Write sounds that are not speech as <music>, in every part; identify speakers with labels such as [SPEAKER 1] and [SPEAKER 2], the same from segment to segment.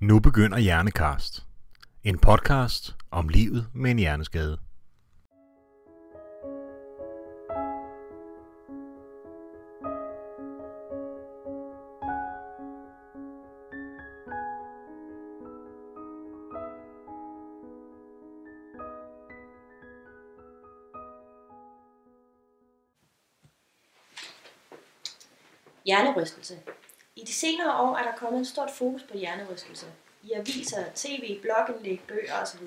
[SPEAKER 1] Nu begynder Hjernekast. En podcast om livet med en hjerneskade.
[SPEAKER 2] Hjernerystelse. De senere år er der kommet et stort fokus på hjernerystelse. I aviser, tv, blogindlæg, bøger osv.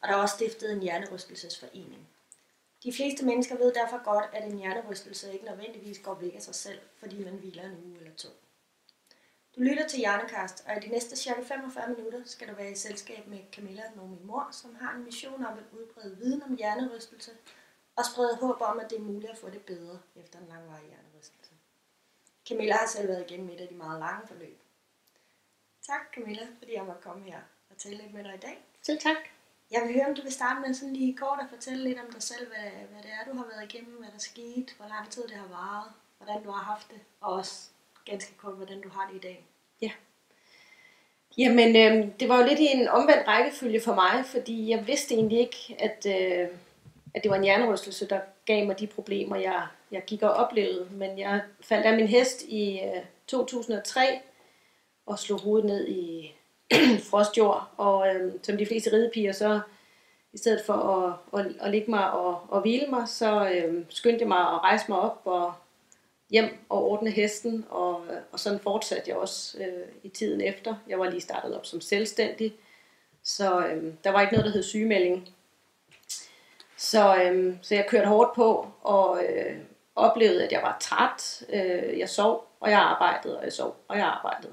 [SPEAKER 2] Og der er også stiftet en hjernerystelsesforening. De fleste mennesker ved derfor godt, at en hjernerystelse ikke nødvendigvis går væk af sig selv, fordi man hviler en uge eller to. Du lytter til Hjernekast, og i de næste cirka 45 minutter skal du være i selskab med Camilla, nu min mor, som har en mission om at udbrede viden om hjernerystelse og sprede håb om, at det er muligt at få det bedre efter en langvarig hjernerystelse. Camilla har selv været igennem et af de meget lange forløb. Tak Camilla, fordi jeg måtte komme her og tale lidt med dig i dag.
[SPEAKER 3] Selv tak.
[SPEAKER 2] Jeg vil høre, om du vil starte med sådan lige kort at fortælle lidt om dig selv, hvad, hvad det er, du har været igennem, hvad der skete, hvor lang tid det har varet, hvordan du har haft det, og også ganske kort, hvordan du har det i dag.
[SPEAKER 3] Jamen, øh, det var jo lidt i en omvendt rækkefølge for mig, fordi jeg vidste egentlig ikke, at, øh, at det var en hjernerystelse, der gav mig de problemer, jeg, jeg gik og oplevede. Men jeg faldt af min hest i øh, 2003 og slog hovedet ned i <clears throat> frostjord. Og øh, som de fleste ridepiger, så i stedet for at, at, at ligge mig og, og hvile mig, så øh, skyndte jeg mig at rejse mig op og hjem og ordne hesten, og, øh, og sådan fortsatte jeg også øh, i tiden efter. Jeg var lige startet op som selvstændig, så øh, der var ikke noget, der hed sygemelding. Så, øhm, så jeg kørte hårdt på, og øh, oplevede, at jeg var træt. Øh, jeg sov, og jeg arbejdede, og jeg sov, og jeg arbejdede.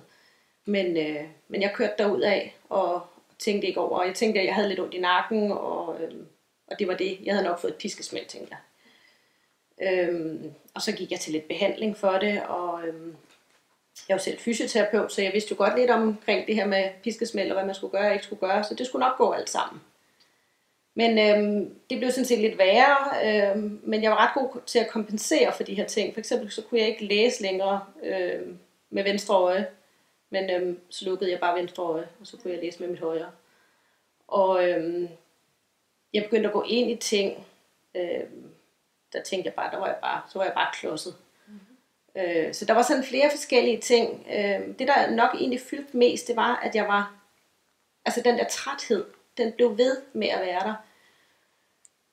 [SPEAKER 3] Men, øh, men jeg kørte derud af, og tænkte ikke over. Jeg tænkte, at jeg havde lidt ondt i nakken, og, øh, og det var det. Jeg havde nok fået et piskesmæld, tænkte jeg. Øhm, og så gik jeg til lidt behandling for det, og øhm, jeg var selv fysioterapeut, så jeg vidste jo godt lidt omkring det her med piskesmæld, og hvad man skulle gøre og ikke skulle gøre, så det skulle nok gå alt sammen. Men øhm, det blev sådan set lidt værre, øhm, men jeg var ret god til at kompensere for de her ting. For eksempel så kunne jeg ikke læse længere øhm, med venstre øje, men øhm, så lukkede jeg bare venstre øje, og så kunne jeg læse med mit højre. Og øhm, jeg begyndte at gå ind i ting, øhm, der tænkte jeg bare, der var jeg bare, så var jeg bare klodset. Mm-hmm. Øh, så der var sådan flere forskellige ting. Øh, det der nok egentlig fyldte mest, det var, at jeg var, altså den der træthed, den blev ved med at være der.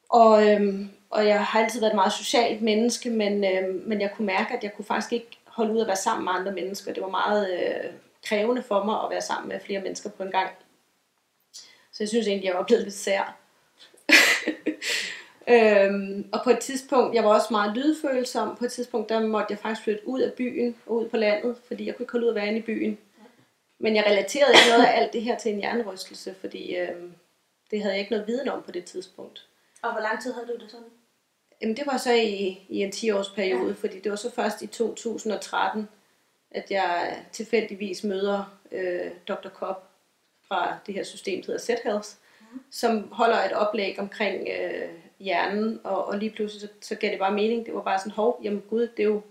[SPEAKER 3] Og, øhm, og jeg har altid været et meget socialt menneske, men, øhm, men jeg kunne mærke, at jeg kunne faktisk ikke holde ud at være sammen med andre mennesker. Det var meget øh, krævende for mig at være sammen med flere mennesker på en gang. Så jeg synes egentlig, jeg var blevet lidt sær. Øhm, og på et tidspunkt, jeg var også meget lydfølsom, på et tidspunkt, der måtte jeg faktisk flytte ud af byen og ud på landet, fordi jeg kunne ikke holde ud at være inde i byen. Men jeg relaterede ikke noget af alt det her til en hjernerystelse, fordi øhm, det havde jeg ikke noget viden om på det tidspunkt.
[SPEAKER 2] Og hvor lang tid havde du det sådan?
[SPEAKER 3] Jamen det var så i, i en 10-års periode, ja. fordi det var så først i 2013, at jeg tilfældigvis møder øh, Dr. Kopp fra det her system, der hedder Z-Health, mm. som holder et oplæg omkring øh, hjernen, og, og lige pludselig så, så gav det bare mening. Det var bare sådan, hov, jamen gud, det er jo,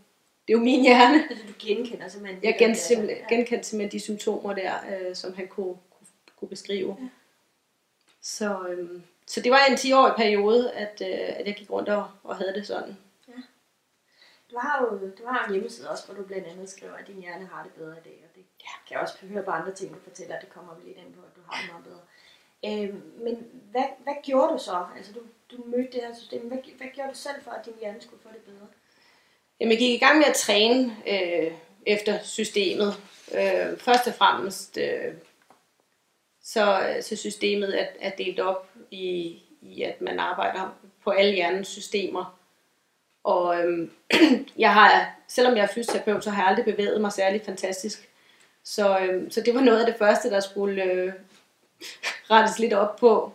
[SPEAKER 3] det er jo min hjerne. <laughs>
[SPEAKER 2] Altså du genkender simpelthen?
[SPEAKER 3] Jeg gen, simpelthen,
[SPEAKER 2] ja.
[SPEAKER 3] genkendte simpelthen de symptomer der, øh, som han kunne, kunne, kunne beskrive.
[SPEAKER 2] Ja.
[SPEAKER 3] Så, øhm, så det var en 10-årig periode, at, øh, at jeg gik rundt og, og havde det sådan.
[SPEAKER 2] Du har jo du har en hjemmeside også, hvor du blandt andet skriver, at din hjerne har det bedre i dag, og det ja. kan jeg også høre på andre ting, du fortæller, at det kommer vi lidt ind på, at du har det meget bedre. Øhm, men hvad, hvad gjorde du så? Altså du, du mødte det her system. Hvad, hvad gjorde du selv for, at din hjerne skulle få det bedre?
[SPEAKER 3] Jamen, jeg gik i gang med at træne øh, efter systemet. Øh, først og fremmest, øh, så, så systemet er, er delt op i, i, at man arbejder på alle hjernens systemer. Og øhm, <clears throat> jeg har, selvom jeg er fysioterapeut, så har jeg aldrig bevæget mig særlig fantastisk. Så, øhm, så det var noget af det første, der skulle øh, <laughs> rettes lidt op på.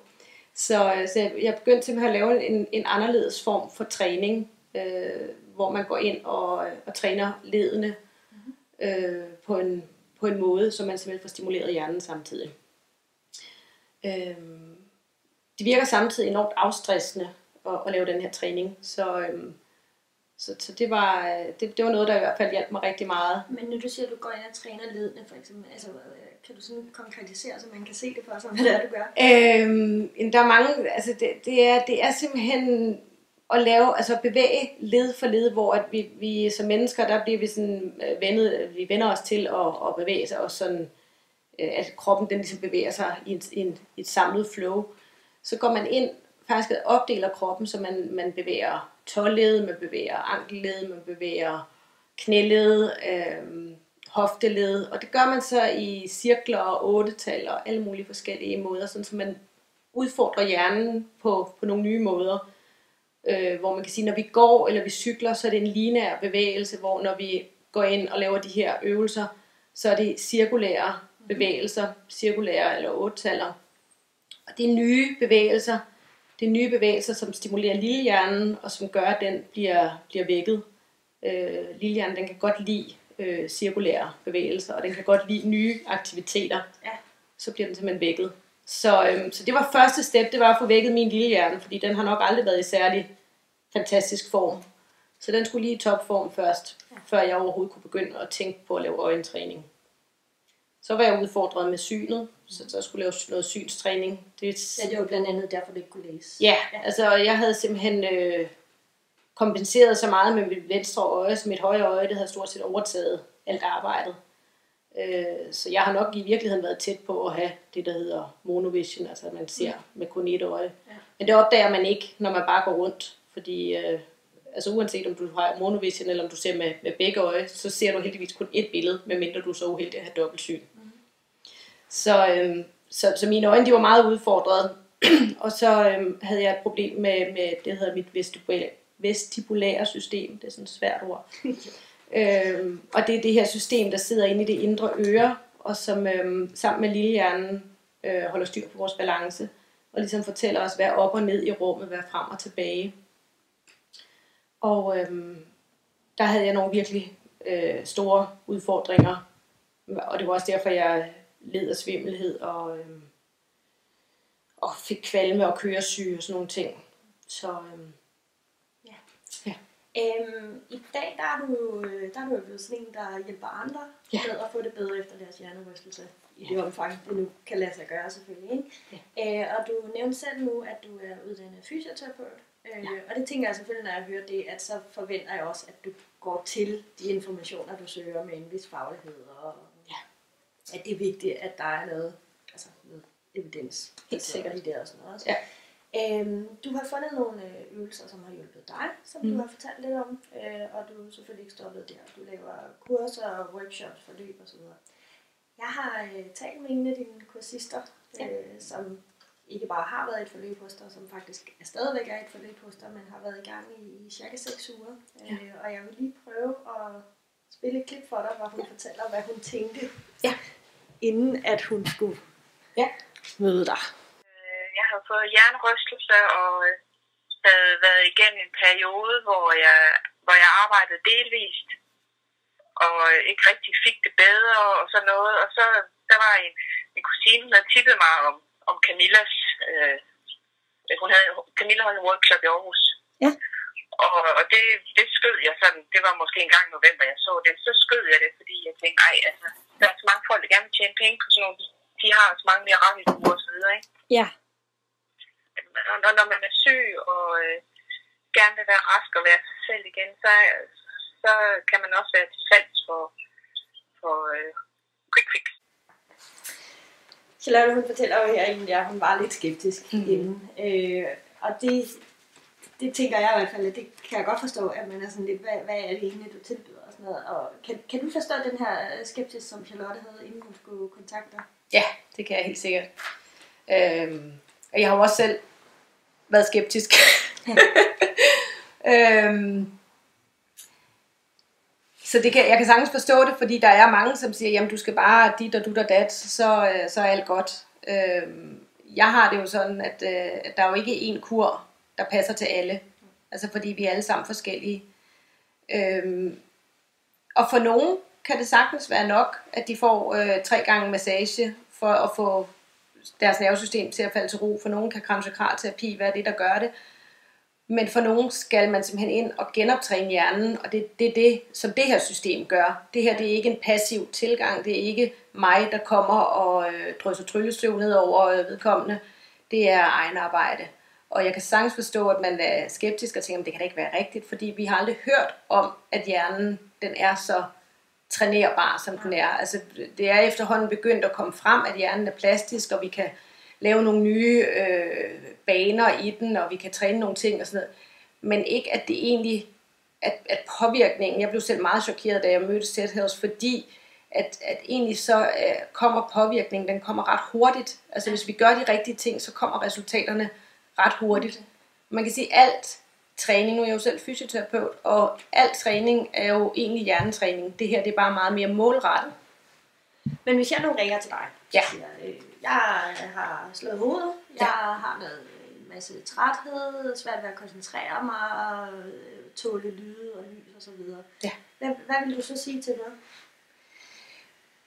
[SPEAKER 3] Så, øh, så jeg, jeg begyndte simpelthen at lave en, en anderledes form for træning, øh, hvor man går ind og, og træner ledene øh, på, en, på en måde, så man simpelthen får stimuleret hjernen samtidig. Øh, det virker samtidig enormt afstressende at, at lave den her træning, så, øh, Så, så det, var, øh, det, det var noget, der i hvert fald hjalp mig rigtig meget.
[SPEAKER 2] Men når du siger, at du går ind og træner ledende, for eksempel, altså, øh, kan du sådan konkretisere, så man kan se det for sig, <laughs> hvad det er, du gør?
[SPEAKER 3] Øhm, der er mange, altså det, det, er, det er simpelthen at lave, altså bevæge led for led, hvor at vi, vi som mennesker, der bliver vi sådan øh, vendet, vi vender os til at, at bevæge sig, og sådan, øh, at kroppen den ligesom bevæger sig i, et, i, en, i et samlet flow. Så går man ind, faktisk opdeler kroppen, så man, man bevæger tåled, man bevæger ankelled, man bevæger knæled, øh, hofteled, og det gør man så i cirkler og otte og alle mulige forskellige måder, sådan så man udfordrer hjernen på, på nogle nye måder øh, hvor man kan sige, når vi går eller vi cykler, så er det en lineær bevægelse, hvor når vi går ind og laver de her øvelser, så er det cirkulære bevægelser, cirkulære eller ottaller. Og det er nye bevægelser, det er nye bevægelser, som stimulerer lillehjernen, og som gør, at den bliver, bliver vækket. Øh, lillehjernen den kan godt lide øh, cirkulære bevægelser, og den kan godt lide nye aktiviteter. Ja. Så bliver den simpelthen vækket. Så, øhm, så det var første step, det var at få vækket min lille hjerne, fordi den har nok aldrig været i særlig fantastisk form. Så den skulle lige i topform først, ja. før jeg overhovedet kunne begynde at tænke på at lave øjentræning. Så var jeg udfordret med synet, så der skulle lave noget synstræning.
[SPEAKER 2] Det, ja, det var blandt andet derfor, du ikke kunne læse.
[SPEAKER 3] Ja, ja. altså jeg havde simpelthen øh, kompenseret så meget med mit venstre øje, så mit højre øje, det havde stort set overtaget alt arbejdet. Øh, så jeg har nok i virkeligheden været tæt på at have det, der hedder monovision, altså at man ser mm. med kun et øje. Ja. Men det opdager man ikke, når man bare går rundt, fordi øh, altså uanset om du har monovision eller om du ser med, med begge øje, så ser du heldigvis kun et billede, medmindre du er så uheldig at have dobbeltsyn. Mm. Så, øh, så, så mine øjne de var meget udfordrede, <clears throat> og så øh, havde jeg et problem med, med det, der hedder mit vestibulære, vestibulære system, det er sådan et svært ord. <laughs> Øh, og det er det her system, der sidder inde i det indre øre, og som øhm, sammen med lillehjernen øh, holder styr på vores balance, og ligesom fortæller os, hvad er op og ned i rummet, hvad er frem og tilbage. Og øhm, der havde jeg nogle virkelig øh, store udfordringer, og det var også derfor, jeg led af svimmelhed og, øhm, og fik kvalme og køresyge og sådan nogle ting. Så øhm,
[SPEAKER 2] Øhm, I dag der er, du, der er du blevet sådan en, der hjælper andre ja. med at få det bedre efter deres hjernerystelse. I det omfang, det nu kan lade sig gøre selvfølgelig. Ikke? Ja. Øh, og du nævnte selv nu, at du er uddannet fysioterapeut. Øh, ja. Og det tænker jeg selvfølgelig, når jeg hører det, at så forventer jeg også, at du går til de informationer, du søger med en vis faglighed. Og ja. at det er vigtigt, at der er noget, altså noget evidens.
[SPEAKER 3] Helt sikkert.
[SPEAKER 2] I det og sådan noget også. Ja. Øhm, du har fundet nogle øh, øvelser, som har hjulpet dig, som mm. du har fortalt lidt om, øh, og du er selvfølgelig ikke stoppet der. Du laver kurser, workshops, forløb osv. Jeg har øh, talt med en af dine kursister, ja. øh, som ikke bare har været i et forløb hos dig, som faktisk er stadigvæk er i et forløb hos dig, men har været i gang i, i cirka 6 uger. Ja. Øh, og jeg vil lige prøve at spille et klip for dig, hvor hun ja. fortæller, hvad hun tænkte, ja. inden at hun skulle ja. møde dig
[SPEAKER 4] fået hjernerystelse og øh, havde været igennem en periode, hvor jeg, hvor jeg arbejdede delvist og øh, ikke rigtig fik det bedre og sådan noget. Og så der var en, en kusine, der tippede mig om, om Camillas... Øh, hun havde, Camilla holdt en workshop i Aarhus. Ja. Og, og det, det skød jeg sådan, det var måske en gang i november, jeg så det, så skød jeg det, fordi jeg tænkte, ej, altså, der er så mange folk, der gerne vil tjene penge på sådan nogle, de har så mange mere rammeture og så videre, ikke?
[SPEAKER 2] Ja
[SPEAKER 4] når man er syg og øh, gerne vil være rask og være sig selv igen, så, så kan man også være til salgs for, for øh, quick fix.
[SPEAKER 2] Charlotte, hun fortæller jo her, at hun var lidt skeptisk mm. inden. Øh, og det, det tænker jeg i hvert fald, at det kan jeg godt forstå, at man er sådan lidt, hvad, hvad er det egentlig, du tilbyder og sådan noget. Og kan, kan du forstå den her skepsis, som Charlotte havde, inden hun skulle kontakte dig?
[SPEAKER 3] Ja, det kan jeg helt sikkert. Øhm, og jeg har jo også selv været skeptisk. <laughs> øhm, så det kan, jeg kan sagtens forstå det, fordi der er mange, som siger, jamen du skal bare dit og du og dat, så, øh, så er alt godt. Øhm, jeg har det jo sådan, at, øh, at der er jo ikke én kur, der passer til alle. Altså fordi vi er alle sammen forskellige. Øhm, og for nogen kan det sagtens være nok, at de får øh, tre gange massage for at få deres nervesystem til at falde til ro. For nogen kan kranjokral terapi være det, der gør det. Men for nogen skal man simpelthen ind og genoptræne hjernen, og det, det er det, som det her system gør. Det her det er ikke en passiv tilgang, det er ikke mig, der kommer og øh, drysser tryllestøv ned over øh, vedkommende. Det er egen arbejde. Og jeg kan sagtens forstå, at man er skeptisk og tænker, at det kan da ikke være rigtigt, fordi vi har aldrig hørt om, at hjernen den er så trænerbar, som den er. Altså, det er efterhånden begyndt at komme frem, at hjernen er plastisk, og vi kan lave nogle nye øh, baner i den, og vi kan træne nogle ting og sådan noget. Men ikke, at det egentlig, at, at påvirkningen, jeg blev selv meget chokeret, da jeg mødte Seth Hills, fordi at, at egentlig så øh, kommer påvirkningen, den kommer ret hurtigt. Altså hvis vi gør de rigtige ting, så kommer resultaterne ret hurtigt. Man kan sige, alt træning, nu er jeg jo selv fysioterapeut, og al træning er jo egentlig hjernetræning. Det her det er bare meget mere målrettet.
[SPEAKER 2] Men hvis jeg nu ringer til dig,
[SPEAKER 3] Ja.
[SPEAKER 2] siger, øh, jeg har slået hovedet, jeg har noget, en masse træthed, svært ved at koncentrere mig, øh, tåle lyde og lys og så videre.
[SPEAKER 3] Ja.
[SPEAKER 2] Hvad, hvad vil du så sige til det?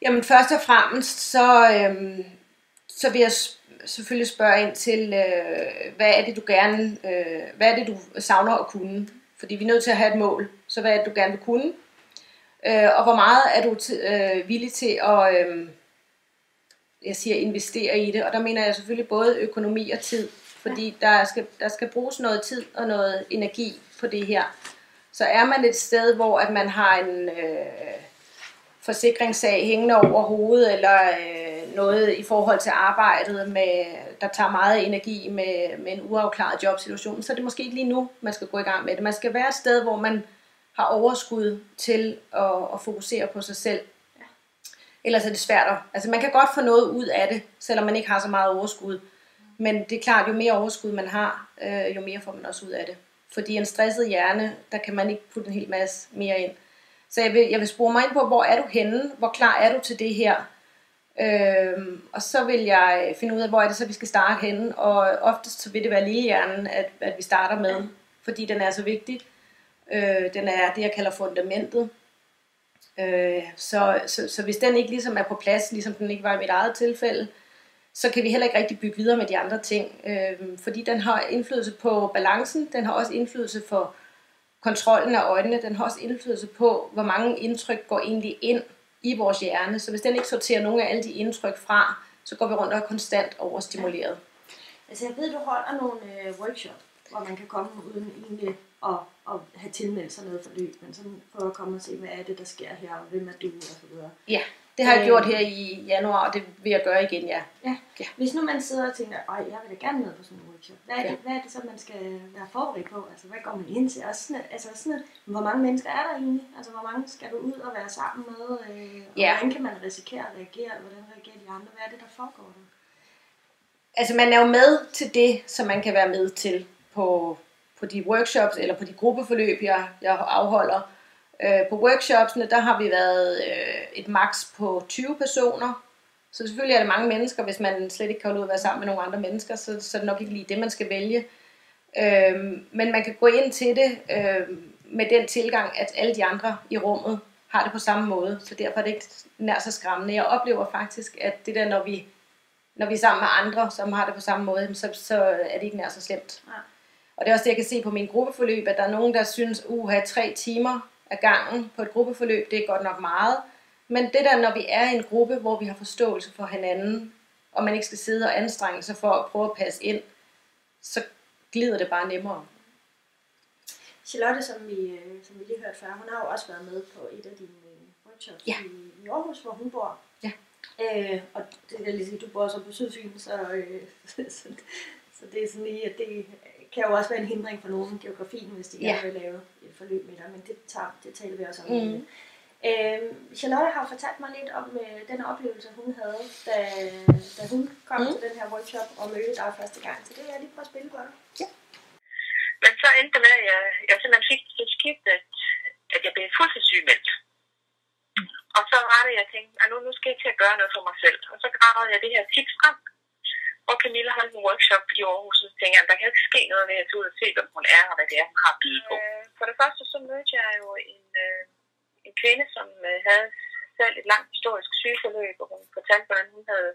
[SPEAKER 3] Jamen først og fremmest, så, øhm, så vil jeg selvfølgelig spørge ind til, øh, hvad er det du gerne, øh, hvad er det du savner at kunne? Fordi vi er nødt til at have et mål, så hvad er det du gerne vil kunne? Øh, og hvor meget er du til, øh, villig til at, øh, jeg siger investere i det, og der mener jeg selvfølgelig både økonomi og tid, fordi der, skal, der skal bruges noget tid og noget energi på det her. Så er man et sted, hvor at man har en øh, forsikringssag hængende over hovedet, eller øh, noget i forhold til arbejdet, med, der tager meget energi med, med en uafklaret jobsituation, så er det måske ikke lige nu, man skal gå i gang med det. Man skal være et sted, hvor man har overskud til at, at fokusere på sig selv. Ellers er det svært at... Altså man kan godt få noget ud af det, selvom man ikke har så meget overskud. Men det er klart, jo mere overskud man har, øh, jo mere får man også ud af det. Fordi en stresset hjerne, der kan man ikke putte en hel masse mere ind. Så jeg vil, jeg vil spore mig ind på, hvor er du henne? Hvor klar er du til det her? Øhm, og så vil jeg finde ud af, hvor er det så, vi skal starte henne. Og oftest så vil det være lillehjernen, at, at vi starter med. Fordi den er så vigtig. Øh, den er det, jeg kalder fundamentet. Øh, så, så, så hvis den ikke ligesom er på plads, ligesom den ikke var i mit eget tilfælde, så kan vi heller ikke rigtig bygge videre med de andre ting. Øh, fordi den har indflydelse på balancen, den har også indflydelse på kontrollen af øjnene, den har også indflydelse på, hvor mange indtryk går egentlig ind i vores hjerne. Så hvis den ikke sorterer nogle af alle de indtryk fra, så går vi rundt og er konstant overstimuleret.
[SPEAKER 2] Altså jeg ved, du holder nogle øh, workshop, hvor man kan komme uden egentlig at, at have tilmeldt sig noget forløb, men sådan prøve at komme og se, hvad er det, der sker her, og hvem er du, og så videre.
[SPEAKER 3] Ja, det har jeg
[SPEAKER 2] Øh.
[SPEAKER 3] gjort her i januar, og det vil jeg gøre igen, ja.
[SPEAKER 2] Ja.
[SPEAKER 3] Ja.
[SPEAKER 2] Hvis nu man sidder og tænker, ej, jeg vil da gerne med på sådan en workshop. Hvad er, det,
[SPEAKER 3] Ja.
[SPEAKER 2] hvad er det så, man skal være forberedt på? Altså, hvad går man ind til? Også sådan, altså sådan, hvor mange mennesker er der egentlig? Altså, hvor mange skal du ud og være sammen med? Øh, og
[SPEAKER 3] Ja.
[SPEAKER 2] hvordan kan man risikere at reagere? Hvordan reagerer de andre? Hvad er det, der foregår der?
[SPEAKER 3] Altså man er jo med til det, som man kan være med til på, på de workshops eller på de gruppeforløb, jeg, jeg afholder. Øh, på workshopsene, der har vi været øh, et max på 20 personer. Så selvfølgelig er det mange mennesker, hvis man slet ikke kan holde ud at være sammen med nogle andre mennesker, så, så er det nok ikke lige det, man skal vælge. Øh, men man kan gå ind til det øh, med den tilgang, at alle de andre i rummet har det på samme måde, så derfor er det ikke nær så skræmmende. Jeg oplever faktisk, at det der, når vi når vi er sammen med andre, som har det på samme måde, så, så er det ikke nær så slemt.
[SPEAKER 2] Nej.
[SPEAKER 3] Og det er også det, jeg kan se på min gruppeforløb, at der er nogen, der synes, uh, have tre timer af gangen på et gruppeforløb, det er godt nok meget. Men det der, når vi er i en gruppe, hvor vi har forståelse for hinanden, og man ikke skal sidde og anstrenge sig for at prøve at passe ind, så glider det bare nemmere.
[SPEAKER 2] Charlotte, som vi, øh, som vi lige hørte før, hun har jo også været med på et af dine øh, workshops
[SPEAKER 3] Ja.
[SPEAKER 2] i, i Aarhus, hvor hun bor.
[SPEAKER 3] Ja.
[SPEAKER 2] Øh, og det jeg lige du bor så på Sydfyn, så, øh, <laughs> så, så det er sådan lige, at det kan jo også være en hindring for nogen geografien, hvis de
[SPEAKER 3] Ja.
[SPEAKER 2] gerne vil lave et forløb med dig, men det, tager, det taler vi også om.
[SPEAKER 3] Mhm.
[SPEAKER 2] Øh, Charlotte har fortalt mig lidt om øh, den oplevelse, hun havde, da, da hun kom
[SPEAKER 3] Mhm.
[SPEAKER 2] til den her workshop og mødte dig første gang. Så det vil jeg lige prøve at spille for dig.
[SPEAKER 4] Men så endte det med, at jeg, jeg simpelthen fik det skidt, at, at jeg blev fuldtidssygemeldt. Og så var det, jeg tænkte, at nu, nu skal jeg til at gøre noget for mig selv. Og så gravede jeg det her tips frem, hvor Camilla holdt en workshop i Aarhus, og så tænkte jeg, at der kan jo ikke ske noget ved at tage ud og se, hvem hun er, og hvad det er, hun har at byde på. Øh, For det første, så mødte jeg jo en, øh, en kvinde, som øh, havde selv et langt historisk sygeforløb, og hun fortalte, hvordan hun havde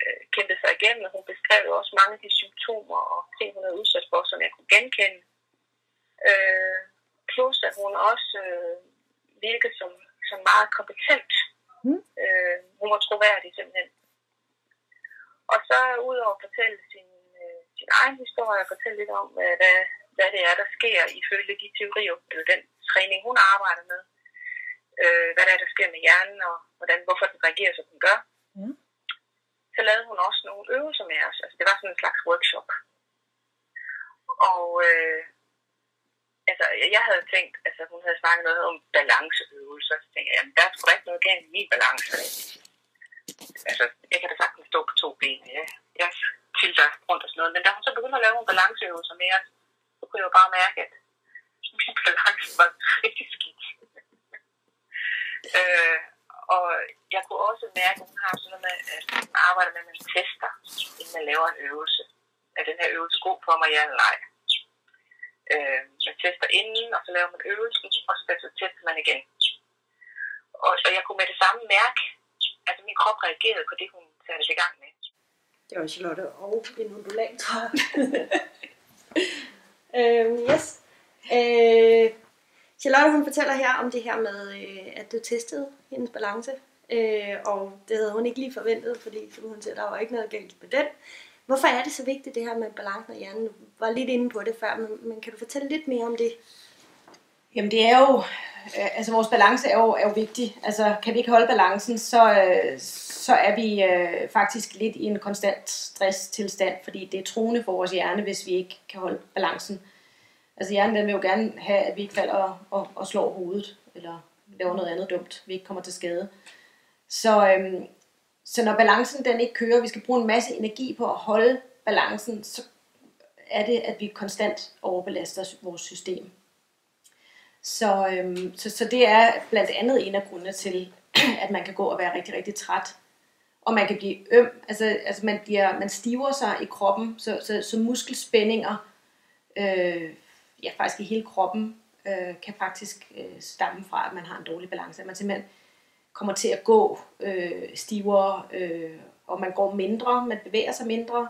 [SPEAKER 4] øh, kæmpede sig igennem, og hun beskrev jo også mange af de symptomer og ting, hun havde udsat for, som jeg kunne genkende. Øh, plus at hun også øh, virkede som, som meget kompetent.
[SPEAKER 2] Mm.
[SPEAKER 4] Øh, hun var troværdig simpelthen. Og så udover at fortælle sin, øh, sin egen historie og fortælle lidt om, hvad, hvad, hvad det er, der sker ifølge de teorier, eller den træning, hun arbejder med. Øh, hvad det er, der sker med hjernen, og hvordan, hvorfor den reagerer, som den gør.
[SPEAKER 2] Mm.
[SPEAKER 4] Så lavede hun også nogle øvelser med os. Altså, det var sådan en slags workshop. Og øh, altså, jeg havde tænkt, altså hun havde snakket noget om balanceøvelser, så tænkte jeg, jamen der er sgu ikke noget galt med min balance. Altså, jeg kan da sagtens stå på to ben, ja. Jeg tilter rundt og sådan noget, men da hun så begyndte at lave nogle balanceøvelser med os, så kunne jeg jo bare mærke, at min balance var rigtig skidt. <laughs> øh, og jeg kunne også mærke, at hun har sådan noget med, at man arbejder med, at man tester, inden man laver en øvelse. Er den her øvelse god for mig, ja eller nej? Øh, man tester inden, og så laver man øvelsen, og så, så tester man igen. Og, og jeg kunne med det samme mærke, at min krop reagerede på det, hun satte sig i gang med.
[SPEAKER 2] Det var Charlotte og en undulat, tror jeg. øhm, yes. Øh, Charlotte hun fortæller her om det her med, øh, at du testede hendes balance. Øh, og det havde hun ikke lige forventet, fordi som hun siger, der var ikke noget galt med den. Hvorfor er det så vigtigt det her med balancen af hjernen? Du var lidt inde på det før, men, men kan du fortælle lidt mere om det?
[SPEAKER 3] Jamen det er jo, øh, altså vores balance er jo, er jo vigtig. Altså kan vi ikke holde balancen, så, øh, så er vi øh, faktisk lidt i en konstant stresstilstand, fordi det er truende for vores hjerne, hvis vi ikke kan holde balancen. Altså hjernen den vil jo gerne have, at vi ikke falder og, og, og slår hovedet, eller laver noget andet dumt, vi ikke kommer til skade. Så, øhm, så når balancen den ikke kører, vi skal bruge en masse energi på at holde balancen, så er det, at vi konstant overbelaster vores system. Så, øhm, så, så det er blandt andet en af grundene til, <clears throat> at man kan gå og være rigtig, rigtig træt. Og man kan blive øm, altså, altså man, bliver, man stiver sig i kroppen, så, så, så muskelspændinger, øh, ja faktisk i hele kroppen, øh, kan faktisk øh, stamme fra, at man har en dårlig balance. At man simpelthen kommer til at gå øh, stivere, øh, og man går mindre, man bevæger sig mindre.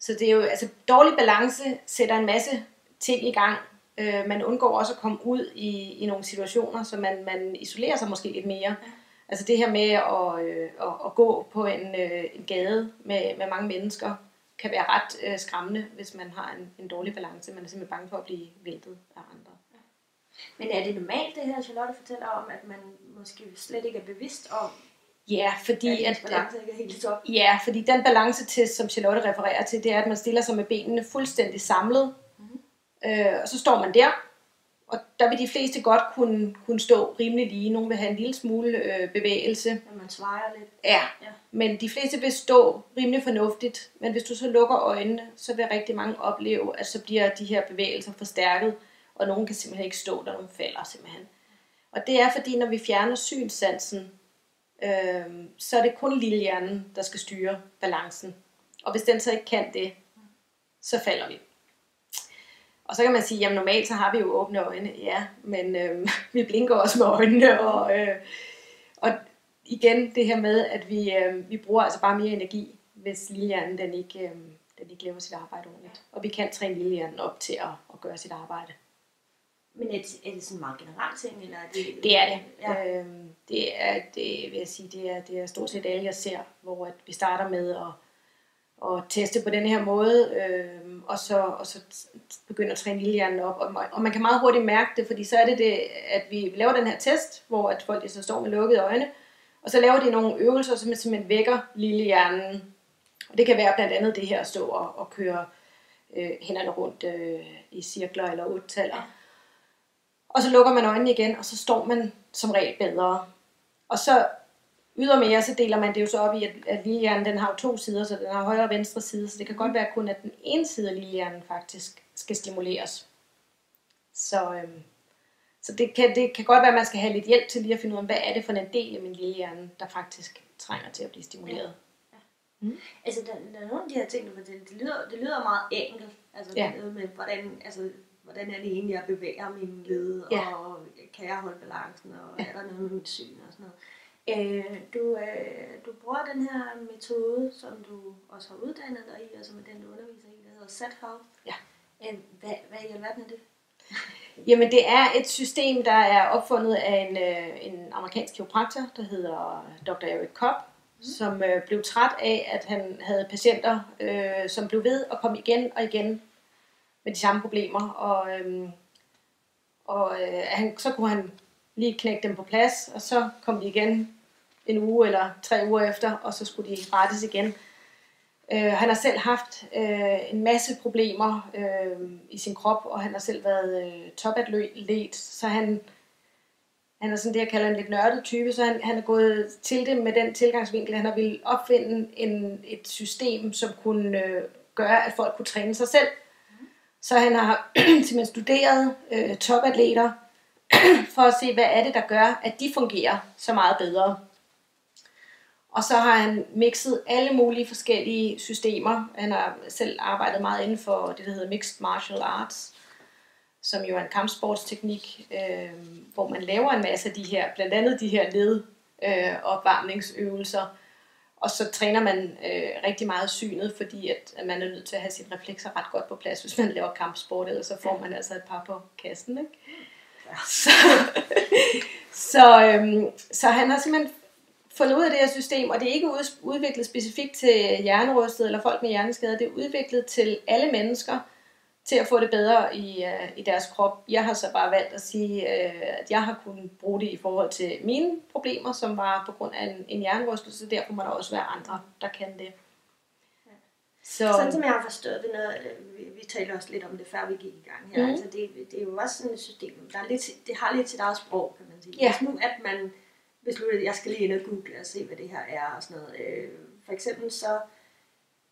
[SPEAKER 3] Så det er jo, altså dårlig balance sætter en masse ting i gang. Øh, man undgår også at komme ud i, i nogle situationer, så man, man isolerer sig måske lidt mere. Ja. Altså det her med at, øh, at, at gå på en, øh, en gade med, med mange mennesker, kan være ret øh, skræmmende, hvis man har en, en dårlig balance. Man er simpelthen bange for at blive væltet af andre.
[SPEAKER 2] Men er det normalt det her, Charlotte fortæller om, at man måske slet ikke er bevidst om,
[SPEAKER 3] Ja, fordi
[SPEAKER 2] at ens balance ikke er helt top?
[SPEAKER 3] ja, fordi den balancetest, som Charlotte refererer til, det er, at man stiller sig med benene fuldstændig samlet. Mm-hmm. Øh, og så står man der, og der vil de fleste godt kunne, kunne stå rimelig lige. Nogle vil have en lille smule øh, bevægelse.
[SPEAKER 2] At man svejer lidt?
[SPEAKER 3] Ja,
[SPEAKER 2] Ja.
[SPEAKER 3] men de fleste vil stå rimelig fornuftigt. Men hvis du så lukker øjnene, så vil rigtig mange opleve, at så bliver de her bevægelser forstærket, og nogen kan simpelthen ikke stå der, nogen falder simpelthen. Og det er fordi, når vi fjerner synssansen, øh, så er det kun lillehjernen, der skal styre balancen. Og hvis den så ikke kan det, så falder vi. Og så kan man sige, jamen normalt så har vi jo åbne øjne, ja, men øh, <laughs> vi blinker også med øjnene, og, øh, og igen det her med, at vi, øh, vi bruger altså bare mere energi, hvis lillehjernen den ikke, øh, den ikke laver sit arbejde ordentligt. Og vi kan træne lillehjernen op til at, at gøre sit arbejde.
[SPEAKER 2] Men er det, er det sådan en meget generelt ting, eller er det...
[SPEAKER 3] Det er det.
[SPEAKER 2] Ja.
[SPEAKER 3] Øhm, det er, det vil jeg sige, det er, det er stort set alle, jeg ser, hvor at vi starter med at, at teste på den her måde, øhm, og så, og så begynder at træne lillehjernen op. Og, og man kan meget hurtigt mærke det, fordi så er det, det at vi laver den her test, hvor at folk så står med lukkede øjne, og så laver de nogle øvelser, som simpelthen vækker lillehjernen. Og det kan være blandt andet det her at stå og, og køre øh, hænderne rundt øh, i cirkler eller ottaller. Og så lukker man øjnene igen, og så står man som regel bedre. Og så ydermere, så deler man det jo så op i, at, at lillehjernen den har jo to sider, så den har højre og venstre side, så det kan godt være kun, at den ene side af lillehjernen faktisk skal stimuleres. Så, øhm, så det, kan, det kan godt være, at man skal have lidt hjælp til lige at finde ud af, hvad er det for en del af min lillehjerne, der faktisk trænger til at blive stimuleret.
[SPEAKER 2] Altså, der, der er nogle af de her ting, fortæller, det lyder, det lyder meget enkelt. Altså,
[SPEAKER 3] Ja.
[SPEAKER 2] det med, hvordan, altså, hvordan er det egentlig, jeg bevæger min led,
[SPEAKER 3] Ja.
[SPEAKER 2] og kan jeg holde balancen, og er der noget med mit syn og sådan noget. Øh, du, øh, du bruger den her metode, som du også har uddannet dig i, og som er den, du underviser i, der hedder SAT
[SPEAKER 3] Ja.
[SPEAKER 2] Øh, hvad, hvad i alverden er det? <laughs>
[SPEAKER 3] Jamen, det er et system, der er opfundet af en, øh, en amerikansk kiropraktor, der hedder Dr. Eric Kopp, mm. som øh, blev træt af, at han havde patienter, øh, som blev ved at komme igen og igen med de samme problemer. Og, øh, og øh, han, så kunne han lige knække dem på plads, og så kom de igen en uge eller tre uger efter, og så skulle de rettes igen. Øh, han har selv haft øh, en masse problemer øh, i sin krop, og han har selv været øh, topatlet, så han, han er sådan det, jeg kalder en lidt nørdet type, så han, han er gået til det med den tilgangsvinkel, han har ville opfinde en, et system, som kunne øh, gøre, at folk kunne træne sig selv. Så han har <clears throat> simpelthen studeret øh, topatleter, <clears throat> for at se, hvad er det, der gør, at de fungerer så meget bedre. Og så har han mixet alle mulige forskellige systemer. Han har selv arbejdet meget inden for det, der hedder Mixed Martial Arts, som jo er en kampsportsteknik, øh, hvor man laver en masse af de her, blandt andet de her led øh, opvarmningsøvelser. Og så træner man øh, rigtig meget synet, fordi at, at man er nødt til at have sine reflekser ret godt på plads, hvis man laver kampsport, ellers så får man altså et par på kassen. Ikke? Så, <laughs> så, øhm, så han har simpelthen fundet ud af det her system, og det er ikke udviklet specifikt til hjernerystet eller folk med hjerneskade, det er udviklet til alle mennesker, til at få det bedre i, uh, i deres krop. Jeg har så bare valgt at sige, uh, at jeg har kunnet bruge det i forhold til mine problemer, som var på grund af en, en hjernerystelse, derfor må der også være andre, der kan det.
[SPEAKER 2] Så, sådan som jeg har forstået det, når, vi, vi talte også lidt om det, før vi gik i gang her, mm. altså det, det er jo også sådan et system, der er lidt, det har lidt sit eget sprog, kan man sige.
[SPEAKER 3] Ja.
[SPEAKER 2] Hvis nu, at man beslutter, at jeg skal lige ind og google og se, hvad det her er og sådan noget. Øh, for eksempel så,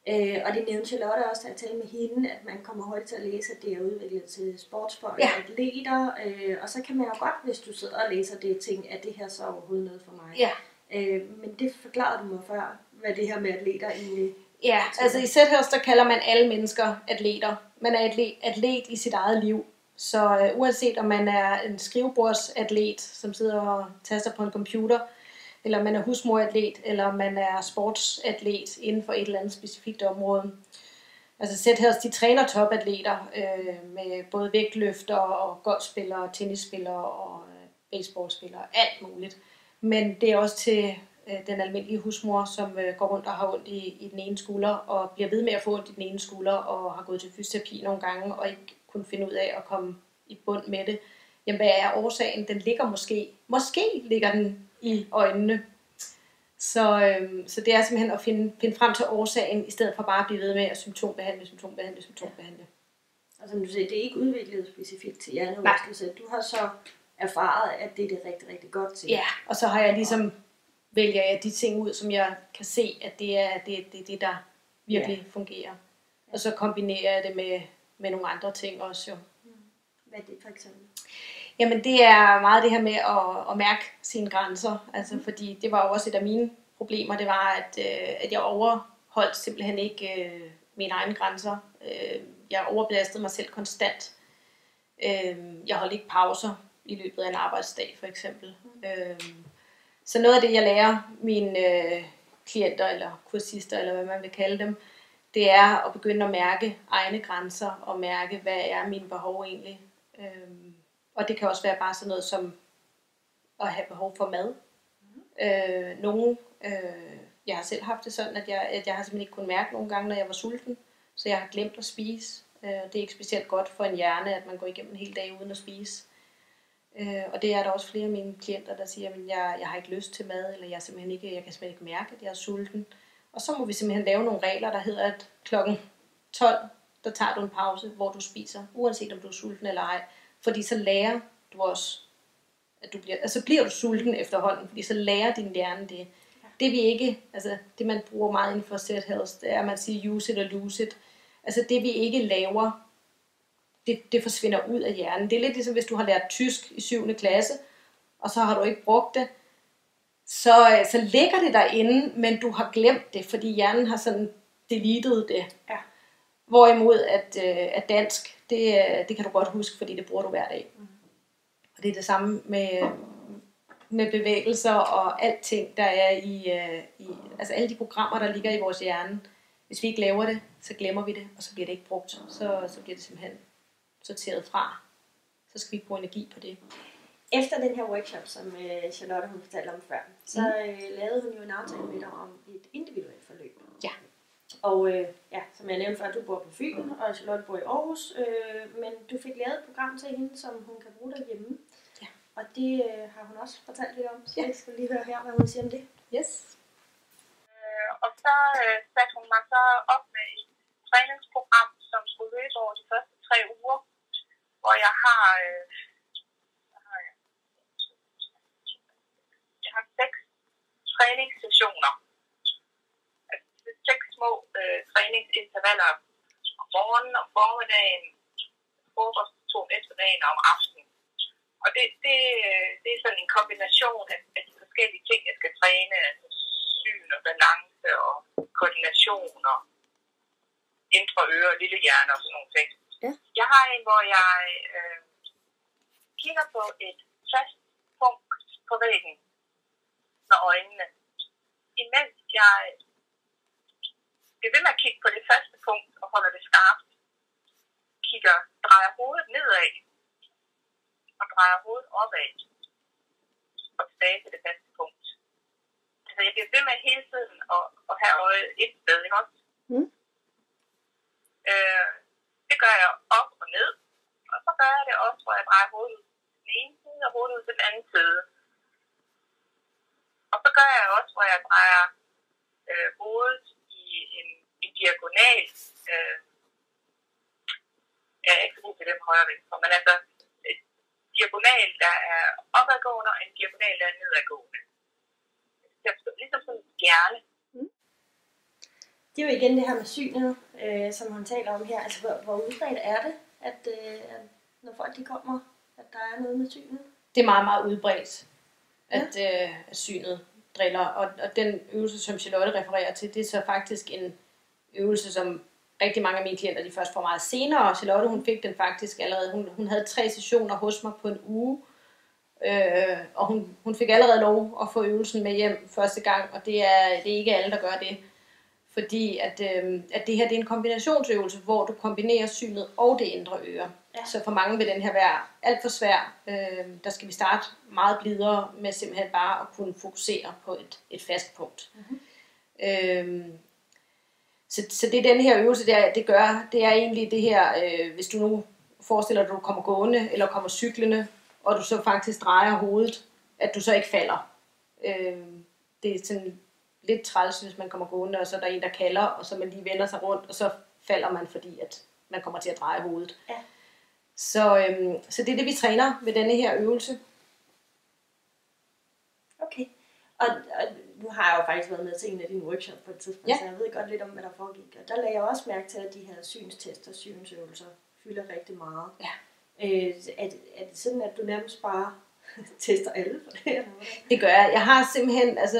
[SPEAKER 2] øh, og det nævnte Charlotte også, da jeg talte med hende, at man kommer hurtigt til at læse, at det er udviklet til sportsfolk
[SPEAKER 3] Ja.
[SPEAKER 2] og atleter, øh, og så kan man jo godt, hvis du sidder og læser det, tænke, at det her så er overhovedet noget for mig.
[SPEAKER 3] Ja.
[SPEAKER 2] Øh, men det forklarede du mig før, hvad det her med atleter egentlig
[SPEAKER 3] Ja, altså i Zethurst, der kalder man alle mennesker atleter. Man er atlet, atlet i sit eget liv. Så øh, uanset om man er en skrivebordsatlet, som sidder og taster på en computer, eller man er husmoratlet, eller man er sportsatlet inden for et eller andet specifikt område. Altså Zethurst, de træner topatleter øh, med både vægtløfter og golfspillere, tennisspillere og øh, baseballspillere, alt muligt. Men det er også til øh, den almindelige husmor, som øh, går rundt og har ondt i, i den ene skulder, og bliver ved med at få ondt i den ene skulder, og har gået til fysioterapi nogle gange, og ikke kunne finde ud af at komme i bund med det. Jamen, hvad er årsagen? Den ligger måske, måske ligger den i øjnene. Så, øh, så det er simpelthen at finde, finde frem til årsagen, i stedet for bare at blive ved med at symptombehandle, symptombehandle, symptombehandle.
[SPEAKER 2] Og som du siger, det er ikke udviklet specifikt til hjernerystelse. Du har så erfaret, at det er det rigtig, rigtig godt til.
[SPEAKER 3] Ja, og så har jeg ligesom vælger jeg de ting ud, som jeg kan se, at det er det, det, det der virkelig ja. fungerer. Og så kombinerer jeg det med, med nogle andre ting også jo.
[SPEAKER 2] Hvad er det for eksempel?
[SPEAKER 3] Jamen det er meget det her med at, at mærke sine grænser. Altså fordi det var jo også et af mine problemer, det var, at, øh, at jeg overholdt simpelthen ikke øh, mine egne grænser. Øh, jeg overbelastede mig selv konstant. Øh, jeg holdt ikke pauser i løbet af en arbejdsdag for eksempel. Mm. Øh, så noget af det, jeg lærer mine øh, klienter eller kursister, eller hvad man vil kalde dem, det er at begynde at mærke egne grænser og mærke, hvad er mine behov egentlig. Øhm, og det kan også være bare sådan noget som at have behov for mad. Mm. Øh, nogle, øh, jeg har selv haft det sådan, at jeg, at jeg har simpelthen ikke kunnet mærke nogle gange, når jeg var sulten, så jeg har glemt at spise. Øh, det er ikke specielt godt for en hjerne, at man går igennem en hel dag uden at spise. Øh, og det er der også flere af mine klienter, der siger, at jeg, jeg har ikke lyst til mad, eller jeg, simpelthen ikke, jeg kan simpelthen ikke mærke, at jeg er sulten. Og så må vi simpelthen lave nogle regler, der hedder, at klokken 12, der tager du en pause, hvor du spiser, uanset om du er sulten eller ej. Fordi så lærer du også, at du bliver, altså bliver du sulten efterhånden, fordi så lærer din hjerne det. Det vi ikke, altså det man bruger meget inden for set health, det er, at man siger use it og lose it. Altså det vi ikke laver, det, det forsvinder ud af hjernen. Det er lidt ligesom, hvis du har lært tysk i 7. klasse, og så har du ikke brugt det, så, så ligger det derinde, men du har glemt det, fordi hjernen har sådan deleted det.
[SPEAKER 2] Ja.
[SPEAKER 3] Hvorimod at, øh, at dansk, det, det kan du godt huske, fordi det bruger du hver dag. Mm. Og det er det samme med, med bevægelser og alting, der er i, øh, i, altså alle de programmer, der ligger i vores hjerne. Hvis vi ikke laver det, så glemmer vi det, og så bliver det ikke brugt. Så, så bliver det simpelthen sorteret fra. Så skal vi bruge energi på det.
[SPEAKER 2] Efter den her workshop, som øh, Charlotte hun fortalte om før, så øh, lavede hun jo en aftale med dig om et individuelt forløb.
[SPEAKER 3] Ja.
[SPEAKER 2] Og øh, ja, som jeg nævnte før, du bor på Fyn, og Charlotte bor i Aarhus, øh, men du fik lavet et program til hende, som hun kan bruge derhjemme.
[SPEAKER 3] Ja.
[SPEAKER 2] Og det øh, har hun også fortalt lidt om, så
[SPEAKER 3] Ja.
[SPEAKER 2] jeg skal lige høre her, hvad hun siger om det.
[SPEAKER 3] Yes.
[SPEAKER 4] Øh, og så øh, satte hun mig så op med et træningsprogram, som skulle løbe over de første tre uger, hvor jeg har, øh, hvad har jeg? Jeg har seks træningssessioner. Altså seks små øh, træningsintervaller om morgenen, om formiddagen, frokost, to om eftermiddagen og om aftenen. Og det, det, det er sådan en kombination af, af de forskellige ting, jeg skal træne, altså syn og balance og koordination og indre øre og lille hjerne og sådan nogle ting.
[SPEAKER 2] Ja.
[SPEAKER 4] Jeg har en, hvor jeg øh, kigger på et fast punkt på væggen med øjnene, imens jeg bliver ved med at kigge på det faste punkt og holder det skarpt, kigger, drejer hovedet nedad og drejer opad og tilbage til det faste punkt. Altså jeg bliver ved med hele tiden at, at have øjet et sted, ikke også?
[SPEAKER 2] Mm.
[SPEAKER 4] Øh, det gør jeg op og ned, og så gør jeg det også, hvor jeg drejer hovedet ud den ene side og hovedet ud den anden side. Og så gør jeg også, hvor jeg drejer øh, hovedet i en, en diagonal. Øh, jeg er ikke så god til det med højre venstre, men altså et diagonal, der er opadgående, og en diagonal, der er nedadgående. Det er ligesom sådan en stjerne.
[SPEAKER 2] Det er jo igen det her med synet, øh, som hun taler om her. Altså, hvor, hvor udbredt er det, at, øh, at når folk de kommer, at der er noget med synet?
[SPEAKER 3] Det er meget, meget udbredt, at, øh, at synet driller. Og, og den øvelse, som Charlotte refererer til, det er så faktisk en øvelse, som rigtig mange af mine klienter de først får meget senere. Og Charlotte, hun fik den faktisk allerede. Hun, hun havde tre sessioner hos mig på en uge. Øh, og hun, hun fik allerede lov at få øvelsen med hjem første gang, og det er, det er ikke alle, der gør det. Fordi at, øh, at det her det er en kombinationsøvelse, hvor du kombinerer synet og det indre øre.
[SPEAKER 2] Ja.
[SPEAKER 3] Så for mange vil den her være alt for svær. Øh, der skal vi starte meget blidere med simpelthen bare at kunne fokusere på et, et fast punkt. Mm-hmm. Øh, så, så det den her øvelse der, det gør, det er egentlig det her, øh, hvis du nu forestiller dig, at du kommer gående eller kommer cyklende, og du så faktisk drejer hovedet, at du så ikke falder. Øh, det er sådan lidt træls, hvis man kommer gående, og så er der en, der kalder, og så man lige vender sig rundt, og så falder man, fordi at man kommer til at dreje hovedet.
[SPEAKER 2] Ja.
[SPEAKER 3] Så, øhm, så det er det, vi træner ved denne her øvelse.
[SPEAKER 2] Okay. Og, og nu har jeg jo faktisk været med til en af dine workshops på et tidspunkt,
[SPEAKER 3] Ja.
[SPEAKER 2] så jeg ved godt lidt om, hvad der foregik. Og der lagde jeg også mærke til, at de her synstest og synsøvelser fylder rigtig meget.
[SPEAKER 3] Ja.
[SPEAKER 2] Øh, er, det, er det sådan, at du nærmest bare <laughs> tester alle for det? Eller?
[SPEAKER 3] Det gør jeg. Jeg har simpelthen, altså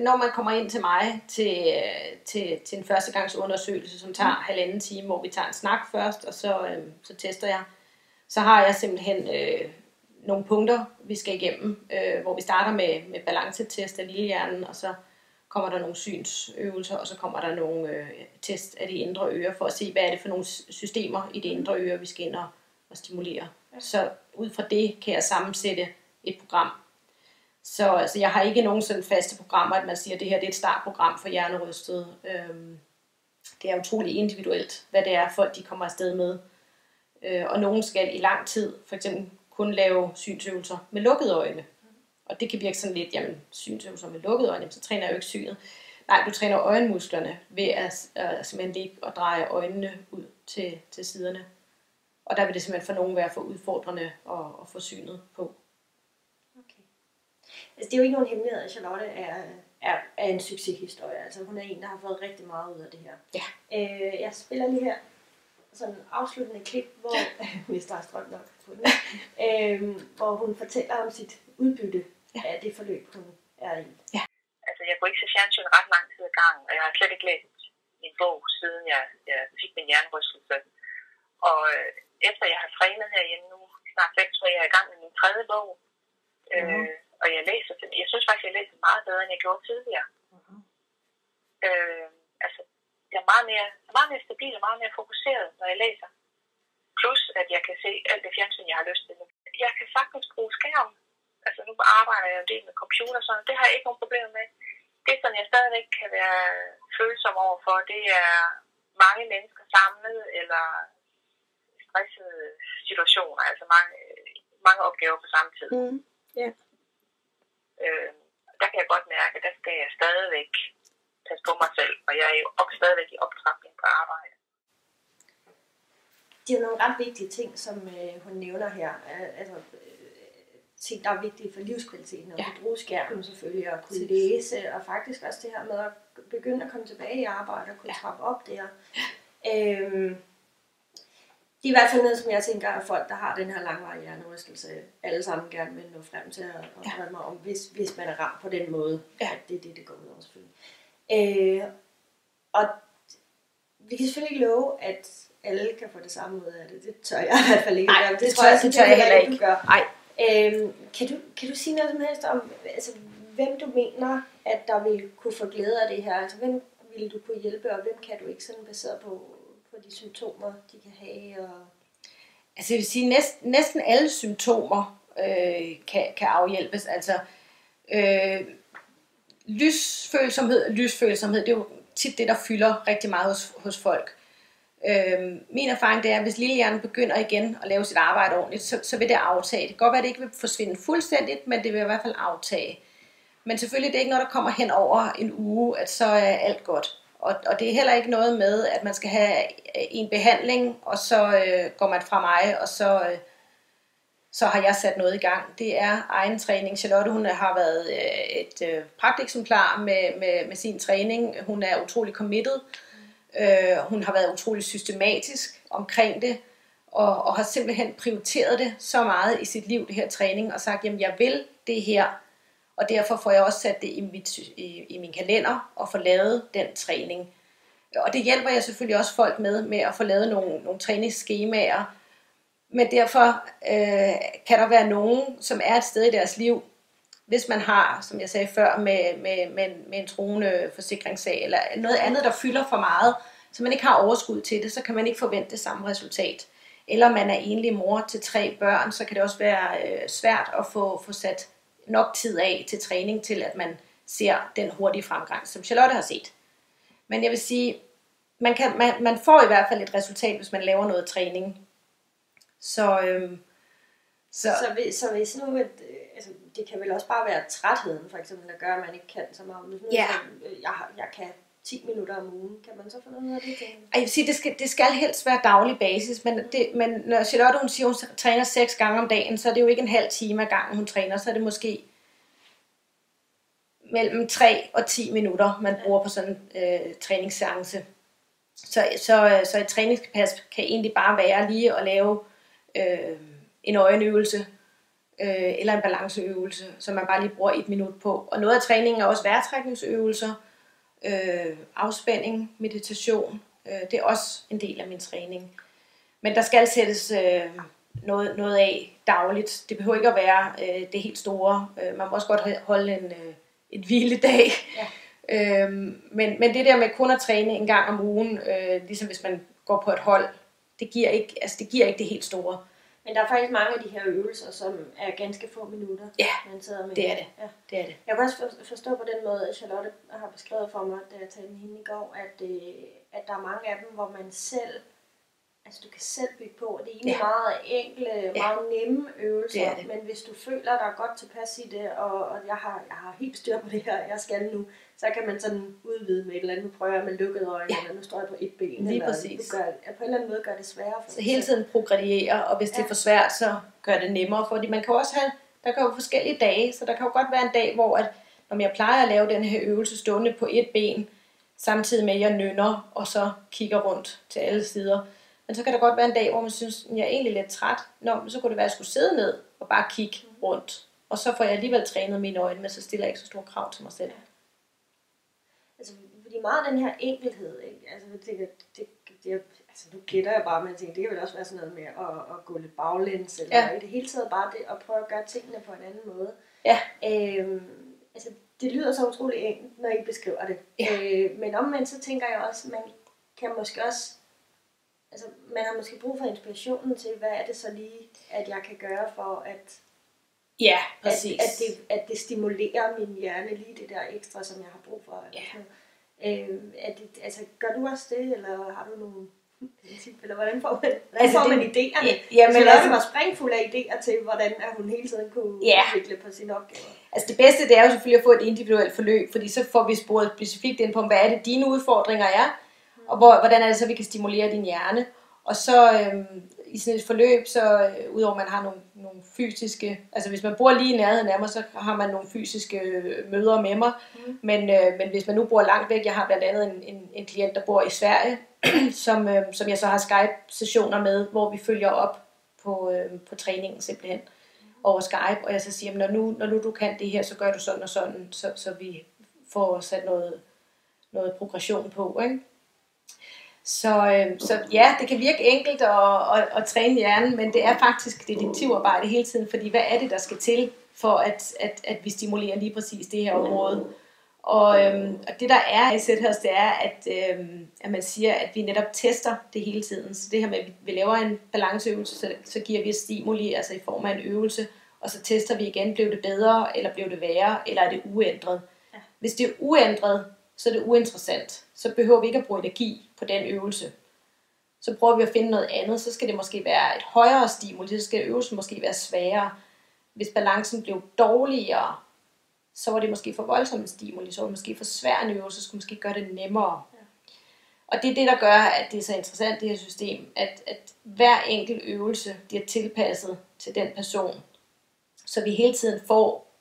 [SPEAKER 3] når man kommer ind til mig til, øh, til, til en førstegangsundersøgelse, som tager mm. halvanden time, hvor vi tager en snak først, og så, øh, så tester jeg, så har jeg simpelthen øh, nogle punkter, vi skal igennem, øh, hvor vi starter med, med balancetest af lillehjernen, og så kommer der nogle synsøvelser, og så kommer der nogle øh, test af de indre ører, for at se, hvad er det for nogle systemer i det indre øre, vi skal ind og, og stimulere. Så ud fra det kan jeg sammensætte et program. Så altså, jeg har ikke nogen sådan faste programmer, at man siger, at det her det er et startprogram for hjernerystet. Øhm, det er utrolig individuelt, hvad det er, folk de kommer afsted med. Øh, og nogen skal i lang tid for eksempel kun lave synsøvelser med lukkede øjne. Og det kan virke sådan lidt, jamen synsøvelser med lukkede øjne, jamen, så træner jeg jo ikke synet. Nej, du træner øjenmusklerne ved at, at simpelthen ligge og dreje øjnene ud til, til siderne. Og der vil det simpelthen for nogen være for udfordrende at, at få synet på.
[SPEAKER 2] Altså, det er jo ikke nogen hemmelighed, at Charlotte er, er, er en succeshistorie. Altså, hun er en, der har fået rigtig meget ud af det her.
[SPEAKER 3] Ja.
[SPEAKER 2] Øh, jeg spiller lige her sådan en afsluttende klip, hvor, hvis der er strøm nok på det, øh, hvor hun fortæller om sit udbytte ja. af det forløb, hun er i.
[SPEAKER 4] Altså, jeg kunne ikke se fjernsyn ret lang tid ad gangen, og jeg har slet ikke læst min bog, siden jeg, jeg fik min hjernerystelse. Og øh, efter jeg har trænet herhjemme nu, snart seks år, jeg er i gang med min tredje bog. Øh, og jeg læser, jeg synes faktisk, jeg læser meget bedre, end jeg gjorde tidligere. Mm-hmm. Øh, altså, jeg er meget mere, meget mere stabil og meget mere fokuseret, når jeg læser. Plus, at jeg kan se alt det fjernsyn, jeg har lyst til. Jeg kan sagtens bruge skærm. Altså, nu arbejder jeg en del med computer, så det har jeg ikke nogen problemer med. Det, som jeg stadigvæk kan være følsom over for, det er mange mennesker samlet, eller stressede situationer, altså mange, mange opgaver på samme tid.
[SPEAKER 3] Mm. Yeah.
[SPEAKER 4] Øh, der kan jeg godt mærke, at der skal jeg stadigvæk passe på mig selv, og jeg er jo op, stadigvæk i optrapning på arbejde.
[SPEAKER 2] Det er jo nogle ret vigtige ting, som øh, hun nævner her. Altså, øh, ting, der er vigtige for livskvaliteten, og ja. at bruge skærmen selvfølgelig, og kunne læse, og faktisk også det her med at begynde at komme tilbage i arbejde, og kunne ja. trappe op der. Øhm, det er i hvert fald noget, som jeg tænker, at folk, der har den her langvarige hjernerystelse, alle sammen gerne vil nå frem til at, at drømme om, hvis, hvis man er ramt på den måde, ja. at det er det, det går ud over selvfølgelig. Øh, og vi kan selvfølgelig ikke love, at alle kan få det samme ud af det. Det tør jeg i hvert fald ikke.
[SPEAKER 3] Nej, det, det tror jeg, det tør jeg heller ikke. Du gør.
[SPEAKER 2] Nej. Øhm, kan, du, kan du sige noget som helst om, altså, hvem du mener, at der vil kunne få glæde af det her? Altså, hvem vil du kunne hjælpe, og hvem kan du ikke sådan baseret på, på de symptomer, de kan have? Og...
[SPEAKER 3] Altså jeg vil sige, næsten, næsten alle symptomer øh, kan, kan afhjælpes. Altså øh, lysfølsomhed, lysfølsomhed, det er jo tit det, der fylder rigtig meget hos, hos folk. Øh, min erfaring det er, at hvis lillehjernen begynder igen at lave sit arbejde ordentligt, så, så vil det aftage. Det kan godt være, at det ikke vil forsvinde fuldstændigt, men det vil i hvert fald aftage. Men selvfølgelig det er ikke noget, der kommer hen over en uge, at så er alt godt. Og, og det er heller ikke noget med, at man skal have en behandling, og så øh, går man fra mig, og så, øh, så har jeg sat noget i gang. Det er egen træning. Charlotte hun har været øh, et øh, pragteksemplar med, med, med sin træning. Hun er utrolig committed. Øh, hun har været utrolig systematisk omkring det, og, og har simpelthen prioriteret det så meget i sit liv, det her træning, og sagt, jamen jeg vil det her, og derfor får jeg også sat det i, mit, i, i min kalender og få lavet den træning. Og det hjælper jeg selvfølgelig også folk med, med at få lavet nogle, nogle træningsskemaer. Men derfor øh, kan der være nogen, som er et sted i deres liv, hvis man har, som jeg sagde før, med, med, med, med en troende forsikringssag, eller noget andet, der fylder for meget, så man ikke har overskud til det, så kan man ikke forvente det samme resultat. Eller man er enlig mor til tre børn, så kan det også være øh, svært at få, få sat nok tid af til træning til, at man ser den hurtige fremgang, som Charlotte har set. Men jeg vil sige, man, kan, man, man får i hvert fald et resultat, hvis man laver noget træning. Så, øhm,
[SPEAKER 2] så, så, hvis, så hvis nu, at, øh, altså, det kan vel også bare være trætheden, for eksempel, der gør, at man ikke kan så meget. Hvis nu, ja. så, øh, jeg, jeg kan 10 minutter om ugen. Kan man så få noget af det til?
[SPEAKER 3] Jeg vil sige, det skal, det skal helst være daglig basis, men, det, men når Charlotte hun siger, hun træner 6 gange om dagen, så er det jo ikke en halv time ad gangen, hun træner, så er det måske mellem 3 og 10 minutter, man bruger på sådan en øh, træningsseance. Så, så, så et træningspas kan egentlig bare være lige at lave øh, en øjenøvelse, øh, eller en balanceøvelse, som man bare lige bruger et minut på. Og noget af træningen er også vejrtrækningsøvelser, øh, afspænding, meditation. Øh, det er også en del af min træning. Men der skal sættes øh, noget, noget af dagligt. Det behøver ikke at være øh, det helt store. Øh, man må også godt holde en, øh, en hviledag. Ja. <laughs> Øhm, men, men det der med kun at træne en gang om ugen, øh, ligesom hvis man går på et hold, det giver ikke, altså det, giver ikke det helt store.
[SPEAKER 2] Men der er faktisk mange af de her øvelser, som er ganske få minutter,
[SPEAKER 3] ja, man sidder med. det er det. Ja. det er det.
[SPEAKER 2] Jeg kan også forstå på den måde, at Charlotte har beskrevet for mig, da jeg talte med hende i går, at, øh, at der er mange af dem, hvor man selv altså du kan selv bygge på. Det er egentlig ja. meget enkle, ja. meget nemme øvelser, det det. men hvis du føler dig godt tilpas i det, og, og jeg, har, jeg har helt styr på <laughs> det her, jeg skal nu, så kan man sådan udvide med et eller andet. Nu prøver jeg med lukkede øjne, ja. eller nu står jeg på et ben.
[SPEAKER 3] Lige
[SPEAKER 2] eller,
[SPEAKER 3] præcis.
[SPEAKER 2] Du gør, på en eller anden måde gør det sværere for
[SPEAKER 3] Så hele tiden progrediere, og hvis ja. det er for svært, så gør det nemmere, fordi man kan også have, der kan jo forskellige dage, så der kan jo godt være en dag, hvor at, når jeg plejer at lave den her øvelse stående på et ben, samtidig med at jeg nynner, og så kigger rundt til alle sider, men så kan der godt være en dag, hvor man synes, at jeg er egentlig lidt træt. Nå, så kunne det være, at jeg skulle sidde ned og bare kigge rundt. Og så får jeg alligevel trænet mine øjne, men så stiller jeg ikke så store krav til mig selv.
[SPEAKER 2] Altså, fordi meget af den her enkelhed, ikke? Altså, jeg tænker, det, det, altså, nu gætter jeg bare, men jeg tænker, det kan vel også være sådan noget med at, at gå lidt baglæns, eller ja. i det hele taget bare det at prøve at gøre tingene på en anden måde.
[SPEAKER 3] Ja.
[SPEAKER 2] Øhm, altså, det lyder så utrolig enkelt, når I beskriver det.
[SPEAKER 3] Ja.
[SPEAKER 2] Øh, men omvendt så tænker jeg også, man kan måske også, altså man har måske brug for inspirationen til, hvad er det så lige, at jeg kan gøre for at,
[SPEAKER 3] Ja,
[SPEAKER 2] at,
[SPEAKER 3] præcis.
[SPEAKER 2] at, det, at det stimulerer min hjerne lige det der ekstra, som jeg har brug for.
[SPEAKER 3] Ja.
[SPEAKER 2] noget. Øh, er det, altså, gør du også det, eller har du nogle tip, eller hvordan får man, hvordan
[SPEAKER 3] Altså,
[SPEAKER 2] får
[SPEAKER 3] det-
[SPEAKER 2] man idéerne?
[SPEAKER 3] Ja, jamen,
[SPEAKER 2] Charlotte
[SPEAKER 3] altså-
[SPEAKER 2] var springfuld af idéer til, hvordan at hun hele tiden kunne
[SPEAKER 3] Ja.
[SPEAKER 2] udvikle på sine opgaver.
[SPEAKER 3] Altså det bedste, det er jo selvfølgelig at få et individuelt forløb, fordi så får vi sporet specifikt ind på, hvad er det dine udfordringer er, og hvor, hvordan er det så, vi kan stimulere din hjerne. Og så øhm, i sådan et forløb, så øh, udover man har nogle, nogle fysiske, altså hvis man bor lige i nærheden af mig, så har man nogle fysiske øh, møder med mig. Mm. Men, øh, men hvis man nu bor langt væk, jeg har blandt andet en, en, en klient, der bor i Sverige, <clears throat> som, øh, som jeg så har Skype-sessioner med, hvor vi følger op på, øh, på træningen simpelthen over Skype, og jeg så siger, når nu, når nu du kan det her, så gør du sådan og sådan, så, så vi får sat noget, noget progression på. Ikke? Så, øh, så ja, det kan virke enkelt at, at, at træne hjernen, men det er faktisk detektivarbejde hele tiden, fordi hvad er det, der skal til, for at, at, at vi stimulerer lige præcis det her område. Og, øhm, og det der er i Sethers, det er, at, øhm, at man siger, at vi netop tester det hele tiden. Så det her med, at vi- laver en balanceøvelse, så, så giver vi et stimuli, altså i form af en øvelse, og så tester vi igen, blev det bedre, eller blev det værre, eller er det uændret.
[SPEAKER 2] Ja.
[SPEAKER 3] Hvis det er uændret, så er det uinteressant. Så behøver vi ikke at bruge energi på den øvelse. Så prøver vi at finde noget andet, så skal det måske være et højere stimuli, så skal øvelsen måske være sværere. Hvis balancen blev dårligere, så var det måske for voldsom en stimuli, så var det måske for svær en øvelse, så skulle måske gøre det nemmere. Ja. Og det er det, der gør, at det er så interessant, det her system, at, at hver enkelt øvelse bliver tilpasset til den person, så vi hele tiden får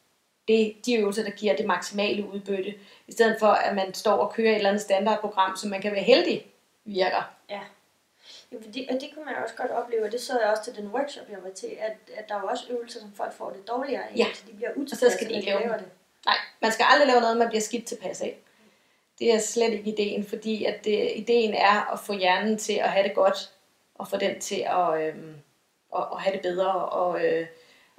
[SPEAKER 3] det, de øvelser, der giver det maksimale udbytte, i stedet for, at man står og kører et eller andet standardprogram, som man kan være heldig virker.
[SPEAKER 2] Ja. Ja, fordi, og det kunne man også godt opleve, og det så jeg også til den workshop, jeg var til, at, at der er jo også øvelser, som folk får det dårligere af,
[SPEAKER 3] Ja.
[SPEAKER 2] så de bliver
[SPEAKER 3] Og så
[SPEAKER 2] utilfredse,
[SPEAKER 3] skal de ikke lave
[SPEAKER 2] det.
[SPEAKER 3] Nej, man skal aldrig lave noget, man bliver skidt tilpas af. Det er slet ikke ideen, fordi at det, ideen er at få hjernen til at have det godt, og få den til at, øhm, at, at have det bedre. Og, øh,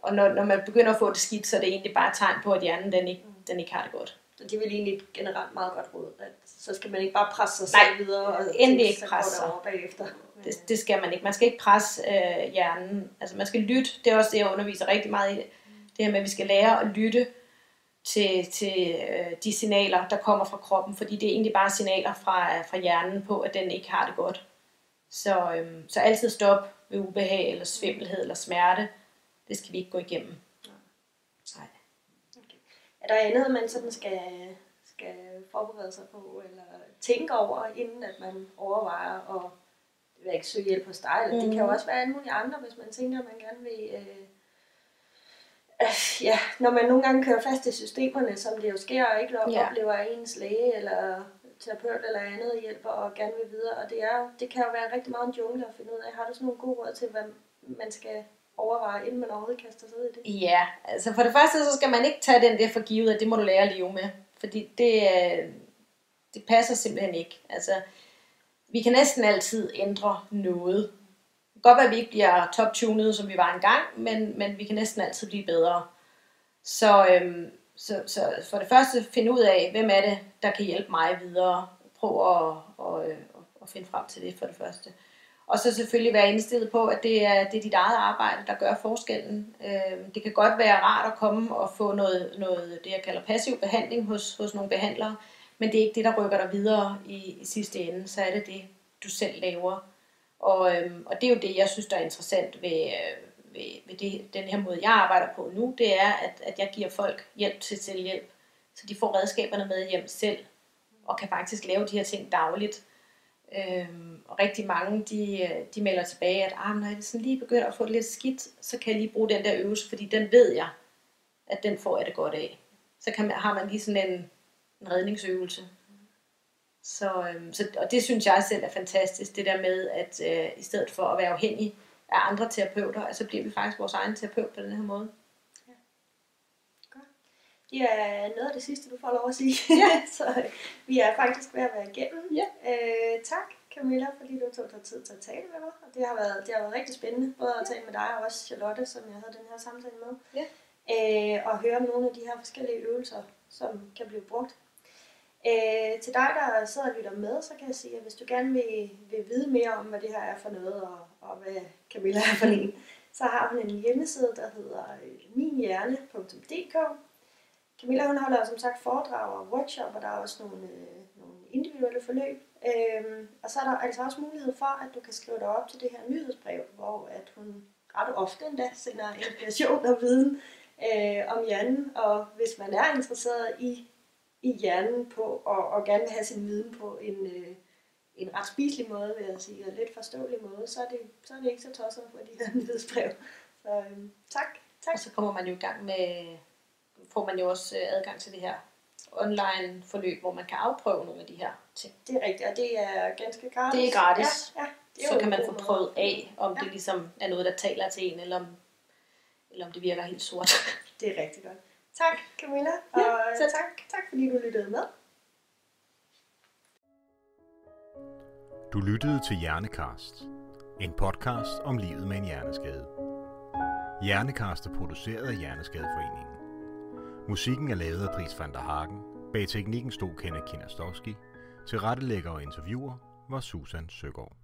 [SPEAKER 3] og når, når man begynder at få det skidt, så er det egentlig bare et tegn på, at hjernen den ikke, den ikke har det godt.
[SPEAKER 2] Så det vel egentlig generelt meget godt råd, at så skal man ikke bare presse sig
[SPEAKER 3] Nej,
[SPEAKER 2] selv videre, og
[SPEAKER 3] endelig ikke presse sig.
[SPEAKER 2] bagefter.
[SPEAKER 3] Det, det skal man ikke. Man skal ikke presse øh, hjernen. Altså man skal lytte. Det er også det, jeg underviser rigtig meget i. Det, det her med, at vi skal lære at lytte til, til øh, de signaler, der kommer fra kroppen. Fordi det er egentlig bare signaler fra, fra hjernen på, at den ikke har det godt. Så, øhm, så altid stop ved ubehag, eller svimmelhed, eller smerte. Det skal vi ikke gå igennem. Nej.
[SPEAKER 2] Er der andet, man sådan skal, skal forberede sig på, eller tænke over, inden at man overvejer at det jeg ikke søge hjælp hos dig? Eller mm. Det kan jo
[SPEAKER 3] Mhm.
[SPEAKER 2] også være alle mulige andre, hvis man tænker, at man gerne vil... Øh, øh, ja, når man nogle gange kører fast i systemerne, som det jo sker, og ikke
[SPEAKER 3] Ja.
[SPEAKER 2] oplever ens læge eller terapeut eller andet hjælper og gerne vil videre. Og det, er, det kan jo være rigtig meget en jungle at finde ud af. Har du sådan nogle gode råd til, hvad man skal overveje, inden man overhovedet kaster sig ud i det?
[SPEAKER 3] Ja, altså for det første, så skal man ikke tage den der for givet, at det må du lære at leve med. Fordi det, øh, det passer simpelthen ikke. Altså, vi kan næsten altid ændre noget. Det kan godt være, at vi ikke bliver top-tunet, som vi var engang, men, men vi kan næsten altid blive bedre. Så, øhm, så, så for det første, finde ud af, hvem er det, der kan hjælpe mig videre. Prøv at, at, at, at finde frem til det for det første. Og så selvfølgelig være indstillet på, at det er, det er dit eget arbejde, der gør forskellen. Øh, det kan godt være rart at komme og få noget, noget det, jeg kalder passiv behandling hos, hos nogle behandlere, men det er ikke det, der rykker dig videre i, i sidste ende. Så er det det, du selv laver. Og, øhm, og det er jo det, jeg synes, der er interessant ved, øh, ved, ved det, den her måde, jeg arbejder på nu. Det er, at, at jeg giver folk hjælp til selvhjælp. Så de får redskaberne med hjem selv, og kan faktisk lave de her ting dagligt. Øhm, og rigtig mange, de, øh, de melder tilbage, at ah, når jeg sådan lige begynder at få det lidt skidt, så kan jeg lige bruge den der øvelse, fordi den ved jeg, at den får jeg det godt af. Så kan man, har man lige sådan en, en redningsøvelse. Så, øhm, så, og det synes jeg selv er fantastisk, det der med, at øh, i stedet for at være afhængig af andre terapeuter, altså bliver vi faktisk vores egen terapeut på den her måde.
[SPEAKER 2] Det er noget af det sidste, du får lov at sige.
[SPEAKER 3] Ja. <laughs>
[SPEAKER 2] så øh, vi er faktisk ved at være igennem.
[SPEAKER 3] Ja.
[SPEAKER 2] Øh, tak Camilla, fordi du tog dig tid til at tale med mig. Og det har været, det har været rigtig spændende, både at tale med dig og også Charlotte, som jeg havde den her samtale med.
[SPEAKER 3] Ja.
[SPEAKER 2] øh, og høre om nogle af de her forskellige øvelser, som kan blive brugt. Øh, til dig, der sidder og lytter med, så kan jeg sige, at hvis du gerne vil, vil vide mere om, hvad det her er for noget, og, og hvad Camilla er for en, så har hun en hjemmeside, der hedder øh, minhjerne.dk. Camilla hun holder som sagt foredrag og workshop, og der er også nogle, øh, nogle individuelle forløb. Øhm, og så er der altså også mulighed for, at du kan skrive dig op til det her nyhedsbrev, hvor at hun ret ofte endda sender inspiration og viden øh, om hjernen. Og hvis man er interesseret i, i hjernen på, og, og gerne vil have sin viden på en, øh, en ret spiselig måde, vil jeg sige, og lidt forståelig måde, så er det, så er det ikke så tosset for de her nyhedsbrev. Så øh, tak. tak.
[SPEAKER 5] Og så kommer man jo i gang med, får man jo også øh, adgang til det her online forløb, hvor man kan afprøve nogle af de her ting.
[SPEAKER 2] Det er rigtigt, og det er ganske gratis.
[SPEAKER 5] Det er gratis.
[SPEAKER 2] Ja, ja, det er
[SPEAKER 5] Så kan man få prøvet
[SPEAKER 2] måde.
[SPEAKER 5] af, om det
[SPEAKER 2] Ja.
[SPEAKER 5] ligesom er noget, der taler til en, eller om, eller om det virker helt sort. <laughs>
[SPEAKER 2] Det er rigtig godt. Tak, Camilla.
[SPEAKER 5] Ja,
[SPEAKER 2] Og
[SPEAKER 5] selv
[SPEAKER 2] tak, tak, fordi du lyttede med.
[SPEAKER 1] Du lyttede til Hjernekast. En podcast om livet med en hjerneskade. Hjernekast er produceret af Hjerneskadeforeningen. Musikken er lavet af Dries van der Hagen. Bag teknikken stod Kenneth Kinastowski. Til rettelægger og interviewer var Susan Søgaard.